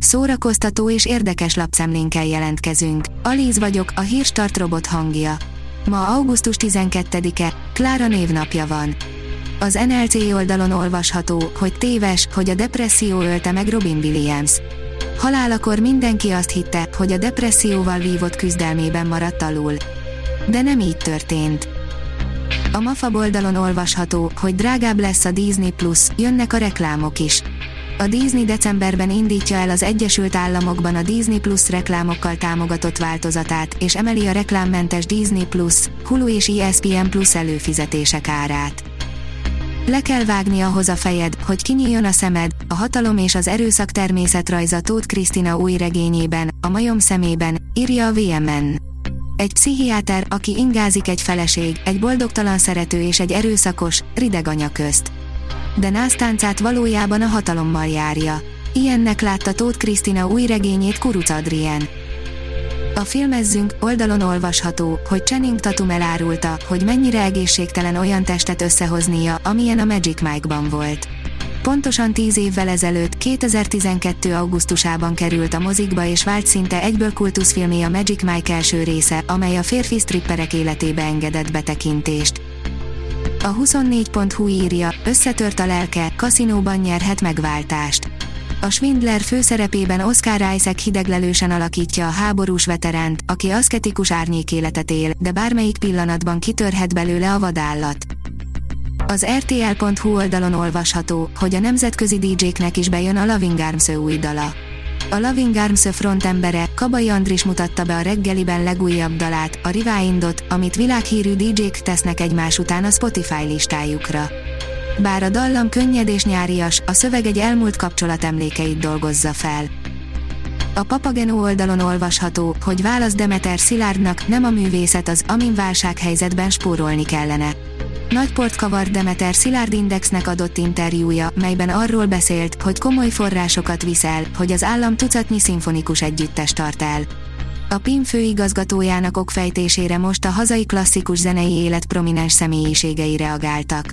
Szórakoztató és érdekes lapszemlénkkel jelentkezünk. Alíz vagyok, a hírstart robot hangja. Ma augusztus 12-e, Klára névnapja van. Az NLC oldalon olvasható, hogy téves, hogy a depresszió ölte meg Robin Williams. Halálakor mindenki azt hitte, hogy a depresszióval vívott küzdelmében maradt alul. De nem így történt. A MAFA oldalon olvasható, hogy drágább lesz a Disney Plus, jönnek a reklámok is. A Disney decemberben indítja el az Egyesült Államokban a Disney Plus reklámokkal támogatott változatát, és emeli a reklámmentes Disney Plus, Hulu és ESPN Plus előfizetések árát. Le kell vágni ahhoz a fejed, hogy kinyíljon a szemed, a hatalom és az erőszak természetrajza Tóth Krisztina új regényében, a majom szemében, írja a VMN. Egy pszichiáter, aki ingázik egy feleség, egy boldogtalan szerető és egy erőszakos, rideg anya közt. De násztáncát valójában a hatalommal járja. Ilyennek látta Tóth Krisztina új regényét Kuruc Adrien. A filmezzünk oldalon olvasható, hogy Channing Tatum elárulta, hogy mennyire egészségtelen olyan testet összehoznia, amilyen a Magic Mike-ban volt. Pontosan 10 évvel ezelőtt, 2012. augusztusában került a mozikba és vált szinte egyből kultuszfilmé a Magic Mike első része, amely a férfi stripperek életébe engedett betekintést. A 24.hu írja, összetört a lelke, kaszinóban nyerhet megváltást. A Schwindler főszerepében Oscar Isaac hideglelősen alakítja a háborús veteránt, aki aszketikus árnyékéletet él, de bármelyik pillanatban kitörhet belőle a vadállat. Az RTL.hu oldalon olvasható, hogy a nemzetközi DJ-knek is bejön a Loving Arms új dala. A Loving Arms frontembere, Kabai Andris mutatta be a reggeliben legújabb dalát, a Rewindot, amit világhírű DJ-k tesznek egymás után a Spotify listájukra. Bár a dallam könnyed és nyárias, a szöveg egy elmúlt kapcsolat emlékeit dolgozza fel. A Papageno oldalon olvasható, hogy válasz Demeter Szilárdnak nem a művészet az, amin válsághelyzetben spórolni kellene. Nagy port Demeter Szilárd Indexnek adott interjúja, melyben arról beszélt, hogy komoly forrásokat visel, hogy az állam tucatnyi szimfonikus együttes tart el. A PIM főigazgatójának okfejtésére most a hazai klasszikus zenei élet prominens személyiségei reagáltak.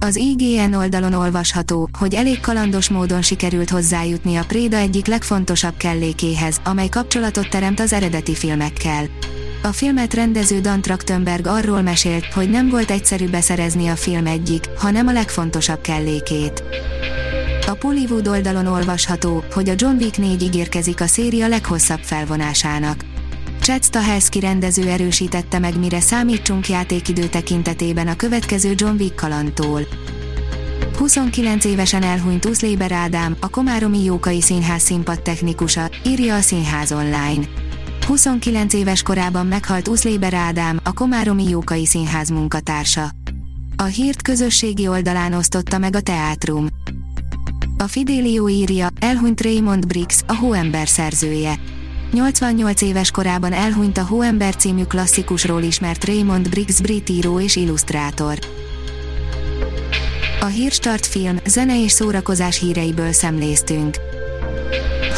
Az IGN oldalon olvasható, hogy elég kalandos módon sikerült hozzájutni a Préda egyik legfontosabb kellékéhez, amely kapcsolatot teremt az eredeti filmekkel. A filmet rendező Dan Trachtenberg arról mesélt, hogy nem volt egyszerű beszerezni a film egyik, hanem a legfontosabb kellékét. A Pollywood oldalon olvasható, hogy a John Wick 4 ígérkezik a széria leghosszabb felvonásának. Chad Stahelski rendező erősítette meg mire számítsunk játékidő tekintetében a következő John Wick kalantól. 29 évesen elhunyt Uszléber Ádám, a Komáromi Jókai Színház színpad technikusa, írja a Színház online. 29 éves korában meghalt Uszléber Ádám, a Komáromi Jókai Színház munkatársa. A hírt közösségi oldalán osztotta meg a Teátrum. A Fidelio írja, elhunyt Raymond Briggs, a Hóember szerzője. 88 éves korában elhunyt a Hóember című klasszikusról ismert Raymond Briggs brit író és illusztrátor. A Hírstart film, zene és szórakozás híreiből szemléztünk.